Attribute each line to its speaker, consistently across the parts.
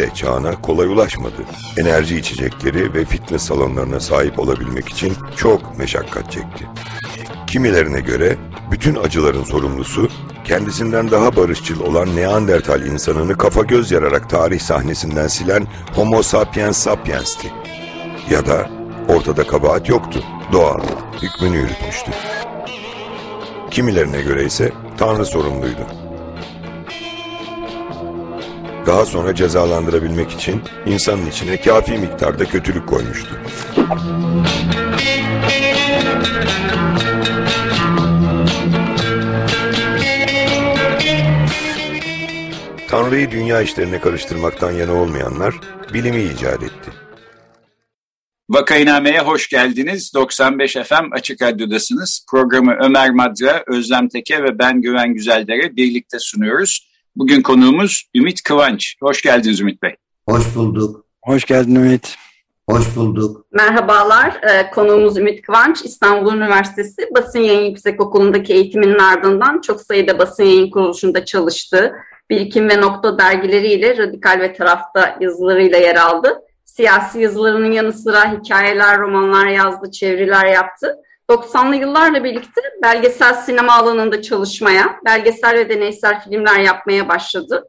Speaker 1: obezite çağına kolay ulaşmadı. Enerji içecekleri ve fitness salonlarına sahip olabilmek için çok meşakkat çekti. Kimilerine göre bütün acıların sorumlusu kendisinden daha barışçıl olan Neandertal insanını kafa göz yararak tarih sahnesinden silen Homo sapiens sapiens'ti. Ya da ortada kabahat yoktu, doğal, hükmünü yürütmüştü. Kimilerine göre ise Tanrı sorumluydu. Daha sonra cezalandırabilmek için insanın içine kafi miktarda kötülük koymuştu. Tanrı'yı dünya işlerine karıştırmaktan yana olmayanlar bilimi icat etti.
Speaker 2: Vakainame'ye hoş geldiniz. 95 FM Açık Radyo'dasınız. Programı Ömer Madra, Özlem Teke ve ben Güven Güzeldere birlikte sunuyoruz. Bugün konuğumuz Ümit Kıvanç. Hoş geldiniz Ümit Bey.
Speaker 3: Hoş bulduk.
Speaker 4: Hoş geldin Ümit.
Speaker 3: Hoş bulduk.
Speaker 5: Merhabalar, ee, konuğumuz Ümit Kıvanç. İstanbul Üniversitesi Basın Yayın Yüksek Okulu'ndaki eğitiminin ardından çok sayıda basın yayın kuruluşunda çalıştı. Birikim ve Nokta dergileriyle radikal ve tarafta yazılarıyla yer aldı. Siyasi yazılarının yanı sıra hikayeler, romanlar yazdı, çeviriler yaptı. 90'lı yıllarla birlikte belgesel sinema alanında çalışmaya, belgesel ve deneysel filmler yapmaya başladı.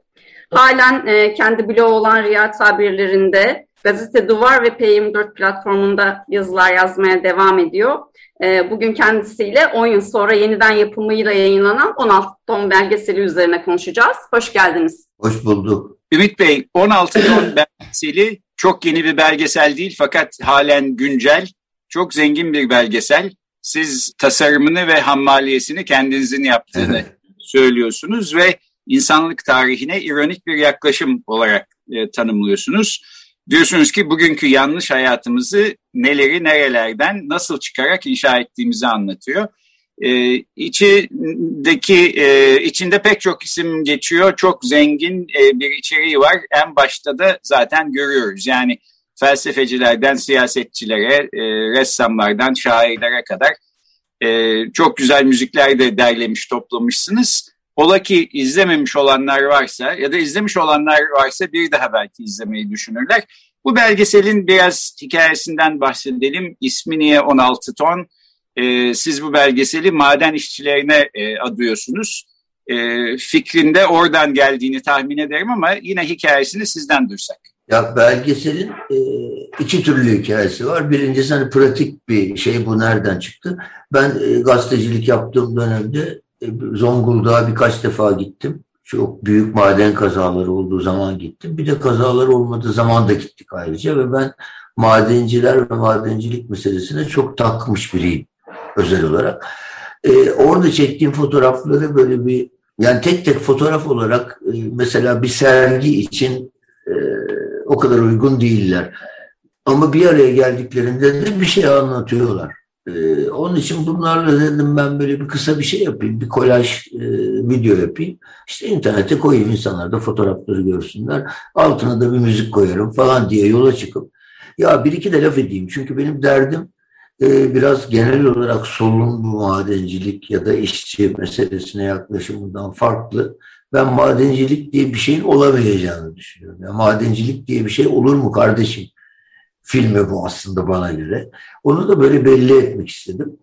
Speaker 5: Halen e, kendi bloğu olan Riya tabirlerinde Gazete Duvar ve P24 platformunda yazılar yazmaya devam ediyor. E, bugün kendisiyle 10 yıl sonra yeniden yapımıyla yayınlanan 16 ton belgeseli üzerine konuşacağız. Hoş geldiniz.
Speaker 3: Hoş bulduk.
Speaker 2: Ümit Bey, 16 ton belgeseli çok yeni bir belgesel değil fakat halen güncel, çok zengin bir belgesel. Siz tasarımını ve hammaliyesini kendinizin yaptığını söylüyorsunuz ve insanlık tarihine ironik bir yaklaşım olarak e, tanımlıyorsunuz. Diyorsunuz ki bugünkü yanlış hayatımızı neleri nerelerden nasıl çıkarak inşa ettiğimizi anlatıyor. Ee, içindeki e, içinde pek çok isim geçiyor. Çok zengin e, bir içeriği var. En başta da zaten görüyoruz. Yani felsefecilerden siyasetçilere, e, ressamlardan şairlere kadar e, çok güzel müzikler de derlemiş, toplamışsınız. Ola ki izlememiş olanlar varsa ya da izlemiş olanlar varsa bir daha belki izlemeyi düşünürler. Bu belgeselin biraz hikayesinden bahsedelim. İsmi niye 16 ton? Ee, siz bu belgeseli maden işçilerine e, adıyorsunuz. E, fikrinde oradan geldiğini tahmin ederim ama yine hikayesini sizden duysak.
Speaker 3: Ya belgeselin e, iki türlü hikayesi var. Birincisi hani pratik bir şey bu nereden çıktı? Ben e, gazetecilik yaptığım dönemde e, Zonguldak'a birkaç defa gittim. Çok büyük maden kazaları olduğu zaman gittim. Bir de kazalar olmadığı zaman da gittik ayrıca ve ben madenciler ve madencilik meselesine çok takmış biriyim özel olarak. Ee, orada çektiğim fotoğrafları böyle bir yani tek tek fotoğraf olarak e, mesela bir sergi için e, o kadar uygun değiller. Ama bir araya geldiklerinde de bir şey anlatıyorlar. Ee, onun için bunlarla dedim ben böyle bir kısa bir şey yapayım, bir kolaj e, video yapayım. İşte internete koyayım insanlar da fotoğrafları görsünler. Altına da bir müzik koyarım falan diye yola çıkıp ya bir iki de laf edeyim. Çünkü benim derdim e, biraz genel olarak solun bu madencilik ya da işçi meselesine yaklaşımından farklı. Ben madencilik diye bir şeyin olamayacağını düşünüyorum. Yani madencilik diye bir şey olur mu kardeşim? Filmi bu aslında bana göre. Onu da böyle belli etmek istedim.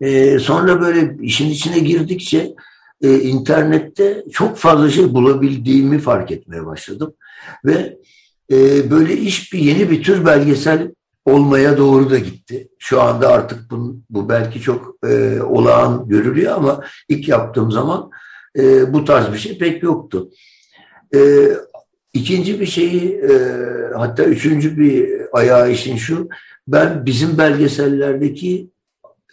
Speaker 3: E, sonra böyle işin içine girdikçe e, internette çok fazla şey bulabildiğimi fark etmeye başladım. Ve e, böyle iş bir yeni bir tür belgesel olmaya doğru da gitti. Şu anda artık bu, bu belki çok e, olağan görülüyor ama ilk yaptığım zaman e, bu tarz bir şey pek yoktu. E, ikinci bir şeyi e, hatta üçüncü bir ayağı işin şu ben bizim belgesellerdeki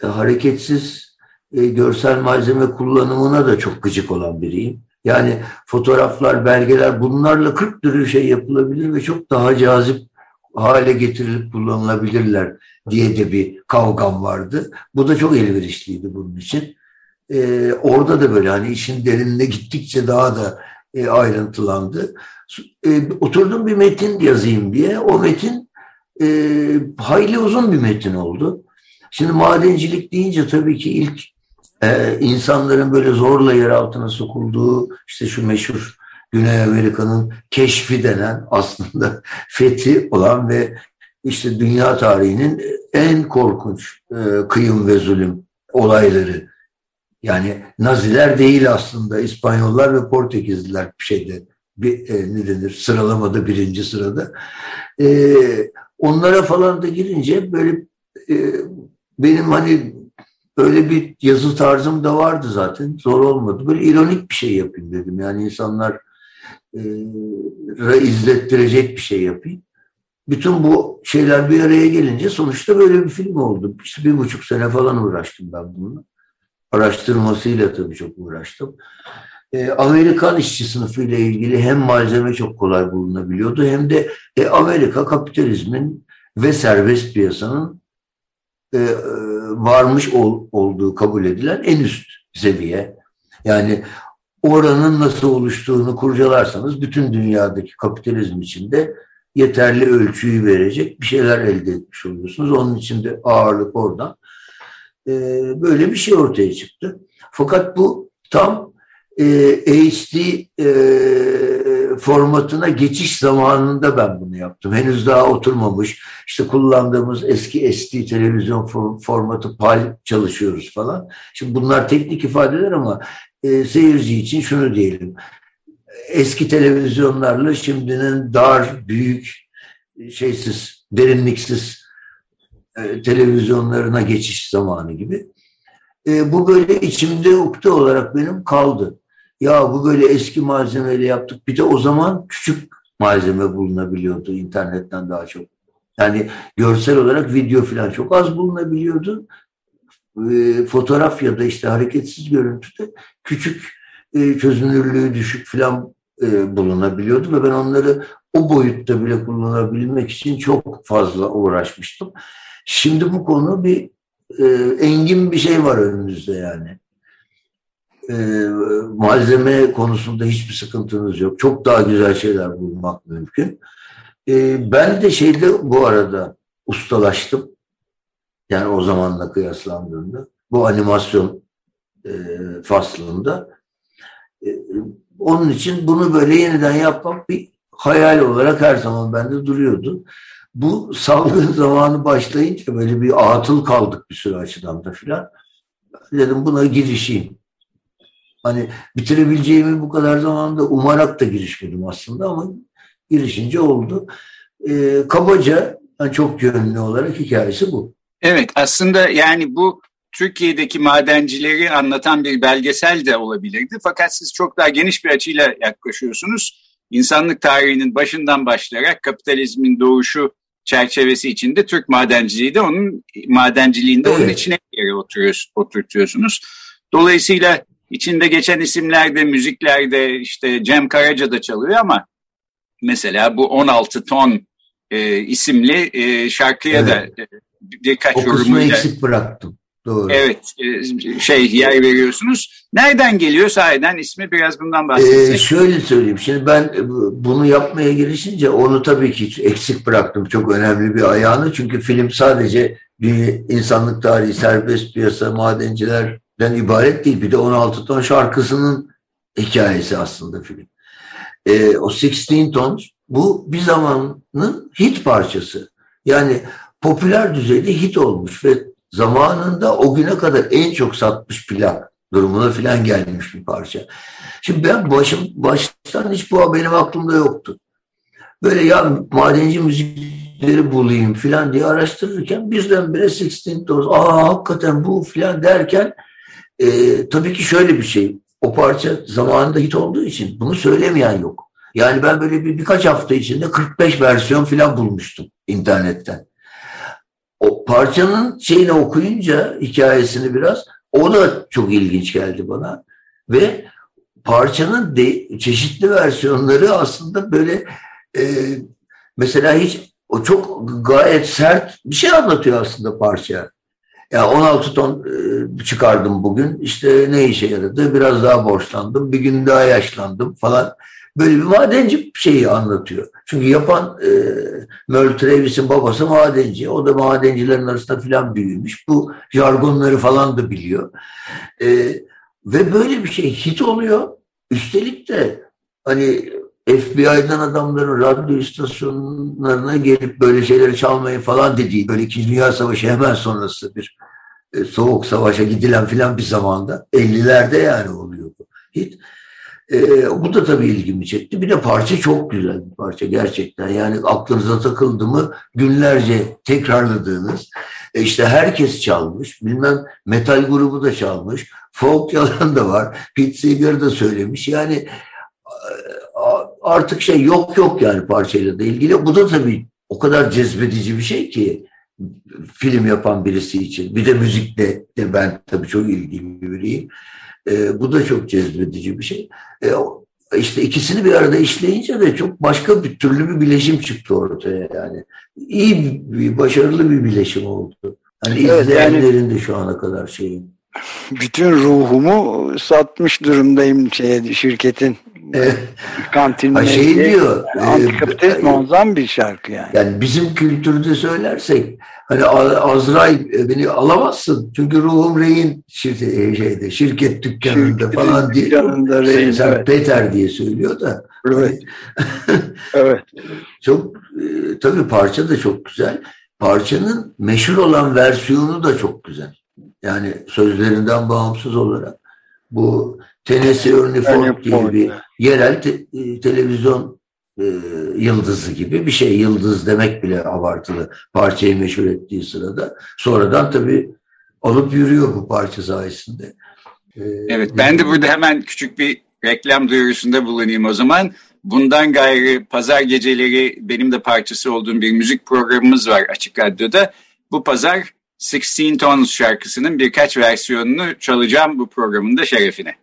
Speaker 3: e, hareketsiz e, görsel malzeme kullanımına da çok gıcık olan biriyim. Yani fotoğraflar, belgeler bunlarla 40 türlü şey yapılabilir ve çok daha cazip hale getirilip kullanılabilirler diye de bir kavgam vardı. Bu da çok elverişliydi bunun için. Ee, orada da böyle hani işin derinine gittikçe daha da e, ayrıntılandı. E, oturdum bir metin yazayım diye. O metin e, hayli uzun bir metin oldu. Şimdi madencilik deyince tabii ki ilk e, insanların böyle zorla yer altına sokulduğu işte şu meşhur Güney Amerika'nın keşfi denen aslında fethi olan ve işte dünya tarihinin en korkunç e, kıyım ve zulüm olayları. Yani Naziler değil aslında İspanyollar ve Portekizliler bir şeyde bir, e, ne denir sıralamada birinci sırada. E, onlara falan da girince böyle e, benim hani böyle bir yazı tarzım da vardı zaten. Zor olmadı. Böyle ironik bir şey yapayım dedim. Yani insanlar e, izlettirecek bir şey yapayım. Bütün bu şeyler bir araya gelince sonuçta böyle bir film oldu. İşte bir buçuk sene falan uğraştım ben bununla. Araştırmasıyla tabii çok uğraştım. E, Amerikan işçi sınıfıyla ilgili hem malzeme çok kolay bulunabiliyordu hem de e, Amerika kapitalizmin ve serbest piyasanın e, varmış ol, olduğu kabul edilen en üst seviye. Yani oranın nasıl oluştuğunu kurcalarsanız bütün dünyadaki kapitalizm içinde yeterli ölçüyü verecek bir şeyler elde etmiş oluyorsunuz. Onun için de ağırlık oradan. Ee, böyle bir şey ortaya çıktı. Fakat bu tam e, HD e, formatına geçiş zamanında ben bunu yaptım. Henüz daha oturmamış. İşte kullandığımız eski SD televizyon formatı PAL çalışıyoruz falan. Şimdi bunlar teknik ifadeler ama e, seyirci için şunu diyelim. Eski televizyonlarla şimdinin dar, büyük, şeysiz, derinliksiz e, televizyonlarına geçiş zamanı gibi. E, bu böyle içimde ukde olarak benim kaldı. Ya bu böyle eski malzemeyle yaptık. Bir de o zaman küçük malzeme bulunabiliyordu internetten daha çok. Yani görsel olarak video falan çok az bulunabiliyordu. E, fotoğraf ya da işte hareketsiz görüntüde küçük e, çözünürlüğü düşük falan e, bulunabiliyordu ve ben onları o boyutta bile kullanabilmek için çok fazla uğraşmıştım. Şimdi bu konu bir e, engin bir şey var önümüzde yani. E, malzeme konusunda hiçbir sıkıntınız yok. Çok daha güzel şeyler bulmak mümkün. E, ben de şeyde bu arada ustalaştım. Yani o zamanla kıyaslandığında. Bu animasyon e, faslında. E, onun için bunu böyle yeniden yapmak bir hayal olarak her zaman bende duruyordu. Bu salgın zamanı başlayınca böyle bir atıl kaldık bir süre açıdan da filan. Dedim buna girişeyim. Hani bitirebileceğimi bu kadar zamanda umarak da girişmedim aslında ama girişince oldu. E, kabaca yani çok yönlü olarak hikayesi bu.
Speaker 2: Evet aslında yani bu Türkiye'deki madencileri anlatan bir belgesel de olabilirdi. Fakat siz çok daha geniş bir açıyla yaklaşıyorsunuz. İnsanlık tarihinin başından başlayarak kapitalizmin doğuşu çerçevesi içinde Türk madenciliği de onun madenciliğinde evet. onun içine yere oturtuyorsunuz. Dolayısıyla içinde geçen isimlerde, müziklerde işte Cem Karaca da çalıyor ama mesela bu 16 ton e, isimli e, şarkıya evet. da e, birkaç
Speaker 3: o yorumuyla. eksik bıraktım. Doğru.
Speaker 2: Evet, e, şey yer veriyorsunuz. Nereden geliyor sahiden ismi biraz bundan bahsetsek. Ee,
Speaker 3: şöyle söyleyeyim. Şimdi ben bunu yapmaya girişince onu tabii ki eksik bıraktım. Çok önemli bir ayağını. Çünkü film sadece bir insanlık tarihi, serbest piyasa, madencilerden ibaret değil. Bir de 16 ton şarkısının hikayesi aslında film. Ee, o 16 Tons bu bir zamanın hit parçası. Yani popüler düzeyde hit olmuş ve zamanında o güne kadar en çok satmış plak durumuna filan gelmiş bir parça. Şimdi ben başım baştan hiç bu benim aklımda yoktu. Böyle ya madenci müzikleri bulayım filan diye araştırırken birdenbire Sixteen Toes, aa hakikaten bu filan derken e, tabii ki şöyle bir şey. O parça zamanında hit olduğu için bunu söylemeyen yok. Yani ben böyle bir birkaç hafta içinde 45 versiyon filan bulmuştum internetten. O parçanın şeyini okuyunca hikayesini biraz o da çok ilginç geldi bana. Ve parçanın de, çeşitli versiyonları aslında böyle e, mesela hiç o çok gayet sert bir şey anlatıyor aslında parça. Ya 16 ton e, çıkardım bugün. İşte ne işe yaradı? Biraz daha borçlandım. Bir gün daha yaşlandım falan. Böyle bir madenci şeyi anlatıyor. Çünkü yapan e, Merle Travis'in babası madenci. O da madencilerin arasında filan büyümüş. Bu jargonları falan da biliyor. E, ve böyle bir şey hit oluyor. Üstelik de hani FBI'dan adamların radyo istasyonlarına gelip böyle şeyleri çalmayı falan dediği böyle İkinci Dünya Savaşı hemen sonrası bir e, soğuk savaşa gidilen filan bir zamanda 50'lerde yani oluyor bu hit. E, bu da tabii ilgimi çekti. Bir de parça çok güzel bir parça gerçekten. Yani aklınıza takıldı mı günlerce tekrarladığınız. E işte herkes çalmış. Bilmem metal grubu da çalmış. Folk yalan da var. Pete Seeger da söylemiş. Yani artık şey yok yok yani parçayla da ilgili. Bu da tabii o kadar cezbedici bir şey ki film yapan birisi için. Bir de müzikle de ben tabii çok ilgili biriyim. E, bu da çok cezbedici bir şey. E, işte ikisini bir arada işleyince de çok başka bir türlü bir bileşim çıktı ortaya yani. İyi bir, başarılı bir bileşim oldu. Hani evet, izleyenlerin yani, de şu ana kadar şeyin.
Speaker 4: Bütün ruhumu satmış durumdayım şeye, şirketin Kantinle
Speaker 3: şey diyor.
Speaker 4: Antikapitalist e, muazzam bir şarkı yani.
Speaker 3: Yani bizim kültürde söylersek hani Azrail e, beni alamazsın. Çünkü ruhum rehin şirket, şeyde, şirket dükkanında şirket falan diye. Dükkanında rehin, sen evet. Peter diye söylüyor da.
Speaker 4: Evet. evet.
Speaker 3: Çok e, tabii parça da çok güzel. Parçanın meşhur olan versiyonu da çok güzel. Yani sözlerinden bağımsız olarak bu Tennessee Ford gibi bir yerel te, e, televizyon e, yıldızı gibi bir şey. Yıldız demek bile abartılı parçayı meşhur ettiği sırada. Sonradan tabii alıp yürüyor bu parça sayesinde.
Speaker 2: Ee, evet ben de burada hemen küçük bir reklam duyurusunda bulunayım o zaman. Bundan gayrı pazar geceleri benim de parçası olduğum bir müzik programımız var Açık Radyo'da. Bu pazar 16 Tons şarkısının birkaç versiyonunu çalacağım bu programın da şerefine.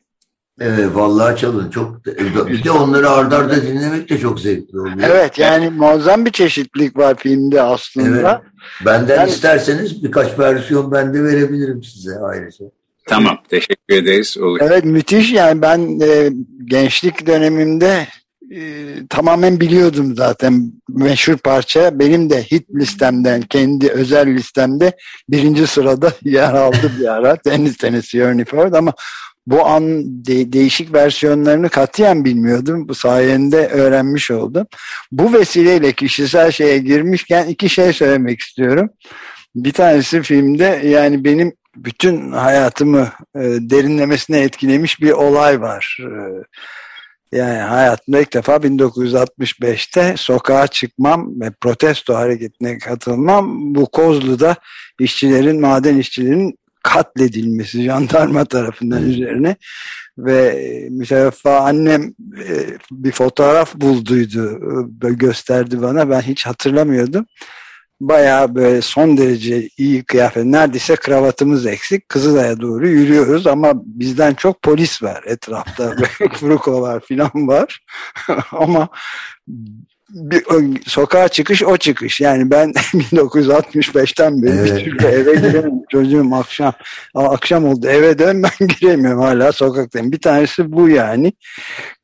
Speaker 3: Evet vallahi çalın. Çok bir de onları ardarda arda dinlemek de çok zevkli oluyor.
Speaker 4: Evet yani muazzam bir çeşitlilik var filmde aslında. Evet.
Speaker 3: Benden yani, isterseniz birkaç versiyon ben de verebilirim size ayrıca.
Speaker 2: Tamam teşekkür ederiz.
Speaker 4: Olur. Evet müthiş yani ben e, gençlik dönemimde e, tamamen biliyordum zaten meşhur parça. Benim de hit listemden, kendi özel listemde birinci sırada yer aldı bir ara. Deniz Tennessee Ernie Ford ama bu an de, değişik versiyonlarını katiyen bilmiyordum. Bu sayende öğrenmiş oldum. Bu vesileyle kişisel şeye girmişken iki şey söylemek istiyorum. Bir tanesi filmde yani benim bütün hayatımı e, derinlemesine etkilemiş bir olay var. E, yani hayatımda ilk defa 1965'te sokağa çıkmam ve protesto hareketine katılmam bu Kozlu'da işçilerin, maden işçilerin katledilmesi jandarma tarafından üzerine. Ve müteveffa annem e, bir fotoğraf bulduydu e, gösterdi bana. Ben hiç hatırlamıyordum. Bayağı böyle son derece iyi kıyafet. Neredeyse kravatımız eksik. Kızılay'a doğru yürüyoruz ama bizden çok polis var. Etrafta Frukolar falan var. Ama bir, sokağa çıkış o çıkış. Yani ben 1965'ten beri evet. bir türlü eve giremiyorum. Çocuğum akşam akşam oldu eve dön ben giremiyorum hala sokaktayım. Bir tanesi bu yani.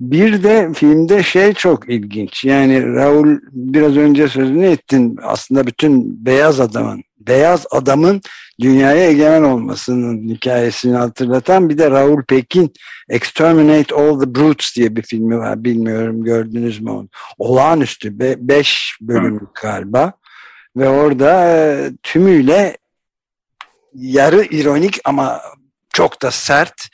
Speaker 4: Bir de filmde şey çok ilginç. Yani Raul biraz önce sözünü ettin. Aslında bütün beyaz adamın beyaz adamın dünyaya egemen olmasının hikayesini hatırlatan bir de Raul Pekin Exterminate All the Brutes diye bir filmi var. Bilmiyorum gördünüz mü onu. Olağanüstü. Be beş bölüm galiba. Ve orada e, tümüyle yarı ironik ama çok da sert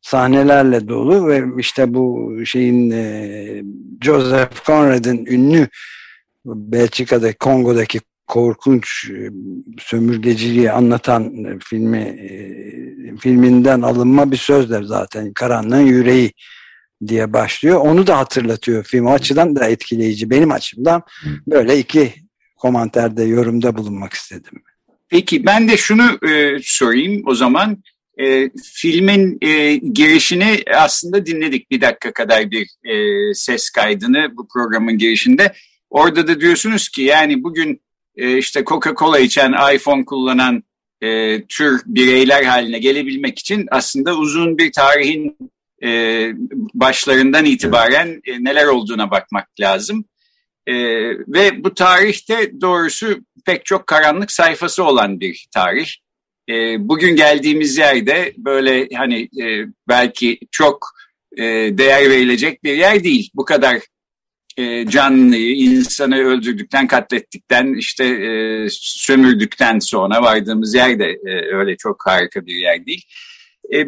Speaker 4: sahnelerle dolu ve işte bu şeyin e, Joseph Conrad'ın ünlü Belçika'da Kongo'daki korkunç e, sömürgeciliği anlatan e, filmi e, filminden alınma bir sözler zaten Karanlığın Yüreği diye başlıyor. Onu da hatırlatıyor film. Açıdan da etkileyici. Benim açımdan böyle iki komanterde yorumda bulunmak istedim.
Speaker 2: Peki ben de şunu e, sorayım o zaman. E, filmin e, girişini aslında dinledik bir dakika kadar bir e, ses kaydını bu programın girişinde. Orada da diyorsunuz ki yani bugün e, işte Coca-Cola içen, iPhone kullanan e, tür bireyler haline gelebilmek için aslında uzun bir tarihin e, başlarından itibaren e, neler olduğuna bakmak lazım. E, ve bu tarihte doğrusu pek çok karanlık sayfası olan bir tarih. E, bugün geldiğimiz yerde böyle hani e, belki çok e, değer verilecek bir yer değil. Bu kadar e, canlıyı, insanı öldürdükten, katlettikten, işte e, sömürdükten sonra vardığımız yer de e, öyle çok harika bir yer değil. E,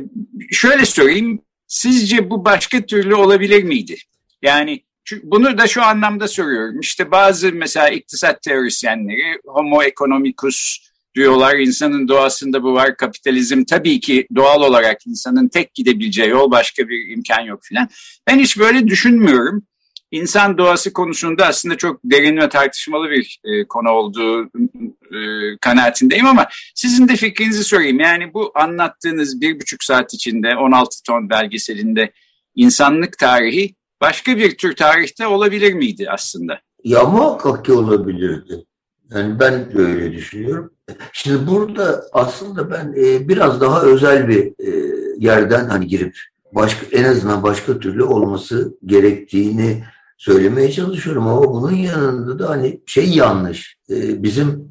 Speaker 2: şöyle sorayım, sizce bu başka türlü olabilir miydi? Yani bunu da şu anlamda soruyorum. İşte bazı mesela iktisat teorisyenleri homo economicus diyorlar. İnsanın doğasında bu var. Kapitalizm tabii ki doğal olarak insanın tek gidebileceği yol başka bir imkan yok filan. Ben hiç böyle düşünmüyorum. İnsan doğası konusunda aslında çok derin ve tartışmalı bir e, konu olduğu e, kanaatindeyim ama sizin de fikrinizi sorayım. Yani bu anlattığınız bir buçuk saat içinde 16 ton belgeselinde insanlık tarihi başka bir tür tarihte olabilir miydi aslında?
Speaker 3: Ya muhakkak ki olabilirdi. Yani ben de öyle düşünüyorum. Şimdi burada aslında ben e, biraz daha özel bir e, yerden hani girip başka en azından başka türlü olması gerektiğini söylemeye çalışıyorum ama bunun yanında da hani şey yanlış. E, bizim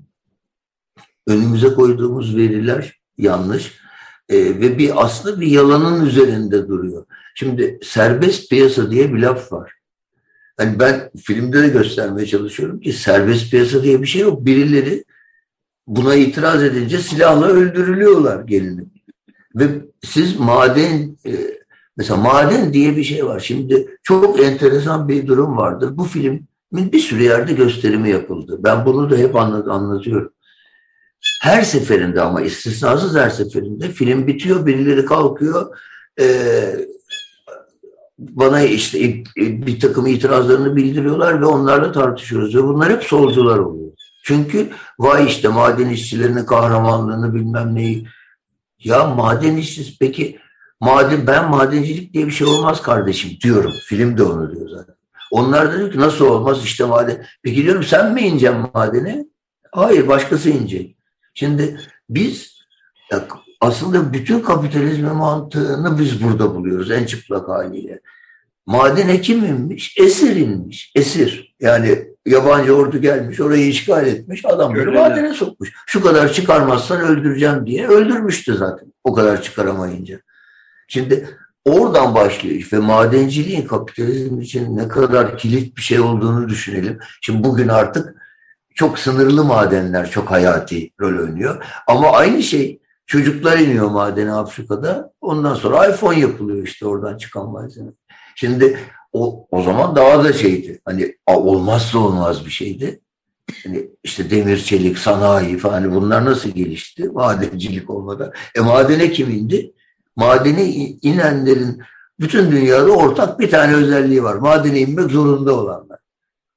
Speaker 3: önümüze koyduğumuz veriler yanlış e, ve bir aslında bir yalanın üzerinde duruyor. Şimdi serbest piyasa diye bir laf var. Hani ben filmde de göstermeye çalışıyorum ki serbest piyasa diye bir şey yok. Birileri buna itiraz edince silahla öldürülüyorlar gelini. Ve siz maden e, mesela maden diye bir şey var. Şimdi çok enteresan bir durum vardır. Bu filmin bir sürü yerde gösterimi yapıldı. Ben bunu da hep anlatıyorum. Her seferinde ama istisnasız her seferinde film bitiyor, birileri kalkıyor, e, bana işte bir takım itirazlarını bildiriyorlar ve onlarla tartışıyoruz. Ve bunlar hep solcular oluyor. Çünkü vay işte maden işçilerinin kahramanlığını bilmem neyi. Ya maden işçisi peki maden ben madencilik diye bir şey olmaz kardeşim diyorum. Film de onu diyor zaten. Onlar da diyor ki nasıl olmaz işte maden. Peki diyorum sen mi ineceksin madene? Hayır başkası inecek. Şimdi biz aslında bütün kapitalizm mantığını biz burada buluyoruz en çıplak haliyle. Madene kim inmiş? Esir inmiş. Esir. Yani yabancı ordu gelmiş, orayı işgal etmiş, adamları Öyle madene de. sokmuş. Şu kadar çıkarmazsan öldüreceğim diye öldürmüştü zaten. O kadar çıkaramayınca. Şimdi oradan başlıyor ve madenciliğin kapitalizm için ne kadar kilit bir şey olduğunu düşünelim. Şimdi bugün artık çok sınırlı madenler çok hayati rol oynuyor. Ama aynı şey çocuklar iniyor madene Afrika'da. Ondan sonra iPhone yapılıyor işte oradan çıkan malzeme. Şimdi o, o zaman daha da şeydi. Hani olmazsa olmaz bir şeydi. Hani işte demir, çelik, sanayi falan hani bunlar nasıl gelişti? Madencilik olmadan. E madene kim indi? Madene inenlerin bütün dünyada ortak bir tane özelliği var. Madene inmek zorunda olanlar.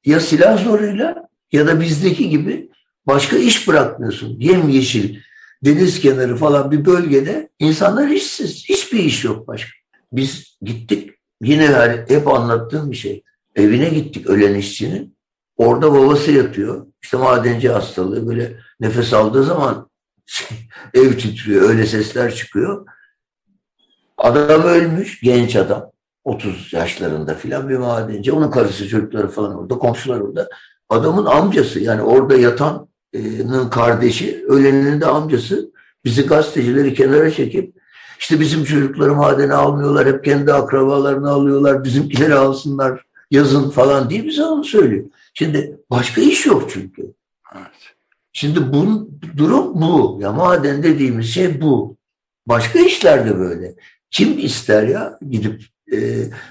Speaker 3: Ya silah zoruyla ya da bizdeki gibi başka iş bırakmıyorsun. Yem yeşil, deniz kenarı falan bir bölgede insanlar işsiz. Hiçbir iş yok başka. Biz gittik Yine hep anlattığım bir şey. Evine gittik ölen işçinin. Orada babası yatıyor. İşte madenci hastalığı böyle nefes aldığı zaman ev titriyor. Öyle sesler çıkıyor. Adam ölmüş. Genç adam. 30 yaşlarında filan bir madenci. Onun karısı çocukları falan orada. Komşular orada. Adamın amcası yani orada yatanın kardeşi, ölenin de amcası bizi gazetecileri kenara çekip işte bizim çocukları madene almıyorlar, hep kendi akrabalarını alıyorlar, bizimkileri alsınlar yazın falan diye bize onu söylüyor. Şimdi başka iş yok çünkü. Evet. Şimdi bu durum bu. Ya maden dediğimiz şey bu. Başka işler de böyle. Kim ister ya gidip e,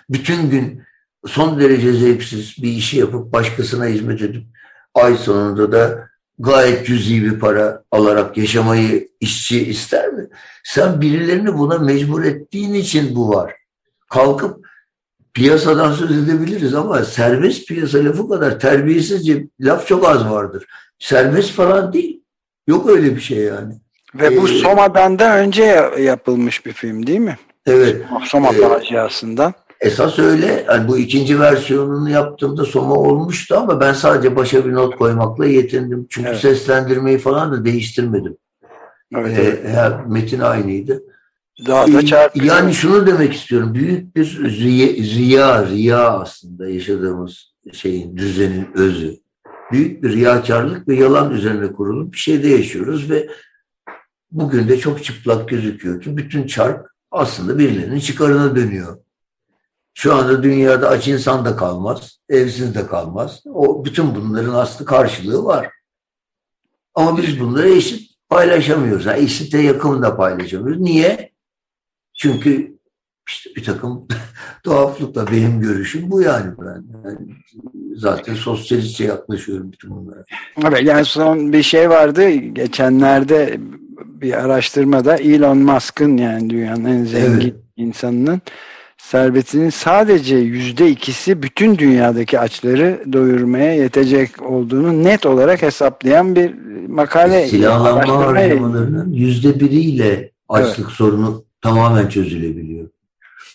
Speaker 3: bütün gün son derece zevksiz bir işi yapıp başkasına hizmet edip ay sonunda da gayet cüzi bir para alarak yaşamayı işçi ister mi? Sen birilerini buna mecbur ettiğin için bu var. Kalkıp piyasadan söz edebiliriz ama serbest piyasa lafı kadar terbiyesizce laf çok az vardır. Serbest falan değil. Yok öyle bir şey yani.
Speaker 4: Ve bu
Speaker 3: Ee,
Speaker 4: Soma'dan da önce yapılmış bir film değil mi?
Speaker 3: Evet.
Speaker 4: Soma
Speaker 3: Ee,
Speaker 4: faciasından.
Speaker 3: Esas öyle. Yani bu ikinci versiyonunu yaptığımda Soma olmuştu ama ben sadece başa bir not koymakla yetindim. Çünkü
Speaker 4: Evet.
Speaker 3: seslendirmeyi falan da değiştirmedim.
Speaker 4: Evet,
Speaker 3: Ee,
Speaker 4: evet.
Speaker 3: metin aynıydı.
Speaker 4: Daha da çarpıcı.
Speaker 3: Yani şunu demek istiyorum. Büyük bir riya, riya, riya aslında yaşadığımız şeyin, düzenin özü. Büyük bir riyakarlık ve yalan üzerine kurulu bir şeyde yaşıyoruz ve bugün de çok çıplak gözüküyor ki bütün çark aslında birilerinin çıkarına dönüyor. Şu anda dünyada aç insan da kalmaz, evsiz de kalmaz. O bütün bunların aslı karşılığı var. Ama biz bunları eşit paylaşamıyoruz. Yani eşite yakın paylaşamıyoruz. Niye? Çünkü işte bir takım tuhaflıkla benim görüşüm bu yani ben. Yani zaten sosyalistçe yaklaşıyorum bütün bunlara.
Speaker 4: Evet, yani son bir şey vardı geçenlerde bir araştırmada Elon Musk'ın yani dünyanın en zengin
Speaker 3: Evet.
Speaker 4: insanının servetinin sadece yüzde ikisi bütün dünyadaki açları doyurmaya yetecek olduğunu net olarak hesaplayan bir makale.
Speaker 3: Silahlanma
Speaker 4: araştırma
Speaker 3: harcamalarının yüzde biriyle açlık sorunu tamamen çözülebiliyor.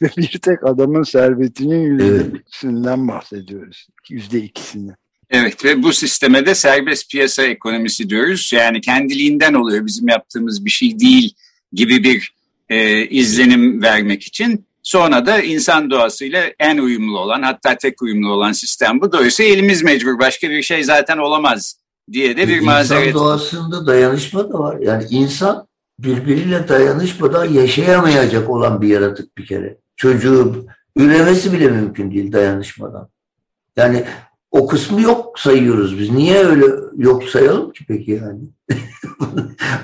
Speaker 4: bir tek adamın servetinin yüzde
Speaker 3: Evet.
Speaker 4: ikisinden bahsediyoruz. Yüzde ikisinden.
Speaker 2: Evet ve bu sisteme de serbest piyasa ekonomisi diyoruz. Yani kendiliğinden oluyor bizim yaptığımız bir şey değil gibi bir e, izlenim vermek için. Sonra da insan doğasıyla en uyumlu olan hatta tek uyumlu olan sistem bu. Dolayısıyla elimiz mecbur başka bir şey zaten olamaz diye de bir
Speaker 3: İnsan
Speaker 2: mazeret.
Speaker 3: doğasında dayanışma da var. Yani insan birbiriyle dayanışmadan yaşayamayacak olan bir yaratık bir kere. Çocuğu üremesi bile mümkün değil dayanışmadan. Yani o kısmı yok sayıyoruz biz. Niye öyle yok sayalım ki peki yani?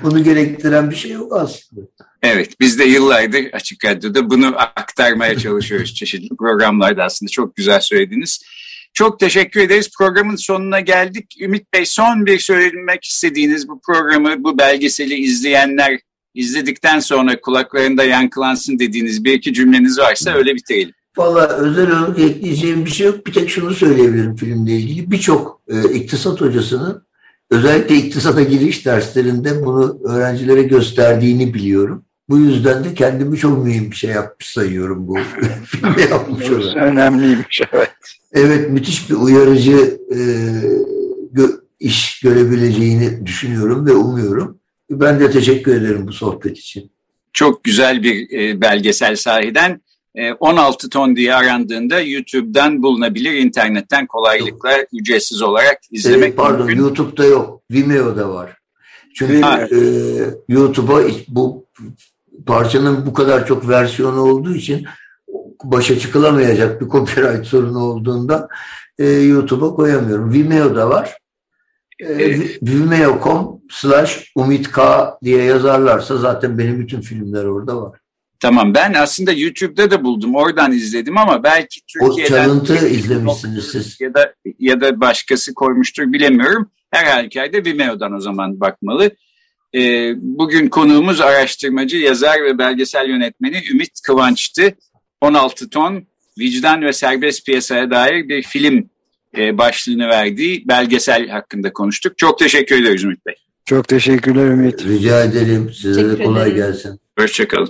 Speaker 3: Bunu gerektiren bir şey yok aslında.
Speaker 2: Evet biz de yıllardır Açık Radyo'da bunu aktarmaya çalışıyoruz çeşitli programlarda aslında çok güzel söylediniz. Çok teşekkür ederiz. Programın sonuna geldik. Ümit Bey son bir söylemek istediğiniz bu programı, bu belgeseli izleyenler izledikten sonra kulaklarında yankılansın dediğiniz bir iki cümleniz varsa öyle bitirelim.
Speaker 3: Valla özel olarak ekleyeceğim bir şey yok. Bir tek şunu söyleyebilirim filmle ilgili. Birçok e, iktisat hocasının özellikle iktisata giriş derslerinde bunu öğrencilere gösterdiğini biliyorum. Bu yüzden de kendimi çok mühim bir şey yapmış sayıyorum bu filmi yapmış olarak.
Speaker 4: önemliymiş evet.
Speaker 3: Evet müthiş bir uyarıcı e, gö- iş görebileceğini düşünüyorum ve umuyorum. Ben de teşekkür ederim bu sohbet için.
Speaker 2: Çok güzel bir e, belgesel sahiden. E, 16 ton diye arandığında YouTube'dan bulunabilir. internetten kolaylıkla ücretsiz olarak
Speaker 3: E,
Speaker 2: izlemek
Speaker 3: pardon
Speaker 2: mümkün.
Speaker 3: YouTube'da yok. Vimeo'da var. Çünkü
Speaker 2: Ha.
Speaker 3: e, YouTube'a bu parçanın bu kadar çok versiyonu olduğu için başa çıkılamayacak bir copyright sorunu olduğunda e, YouTube'a koyamıyorum. Vimeo'da var. E,
Speaker 2: Evet.
Speaker 3: Vimeo.com slash Umit K diye yazarlarsa zaten benim bütün filmler orada var.
Speaker 2: Tamam ben aslında YouTube'da da buldum. Oradan izledim ama belki
Speaker 3: O
Speaker 2: Türkiye'den
Speaker 3: çalıntı izlemişsiniz siz.
Speaker 2: ya da ya da başkası koymuştur bilemiyorum. Her halükarda Vimeo'dan o zaman bakmalı. Ee, bugün konuğumuz araştırmacı, yazar ve belgesel yönetmeni Ümit Kıvanç'tı. 16 ton vicdan ve serbest piyasaya dair bir film e, başlığını verdiği belgesel hakkında konuştuk. Çok teşekkür ederiz Ümit Bey.
Speaker 4: Çok teşekkürler Ümit.
Speaker 3: Rica ederim. Size de kolay
Speaker 5: ederiz.
Speaker 3: gelsin.
Speaker 2: Hoşçakalın.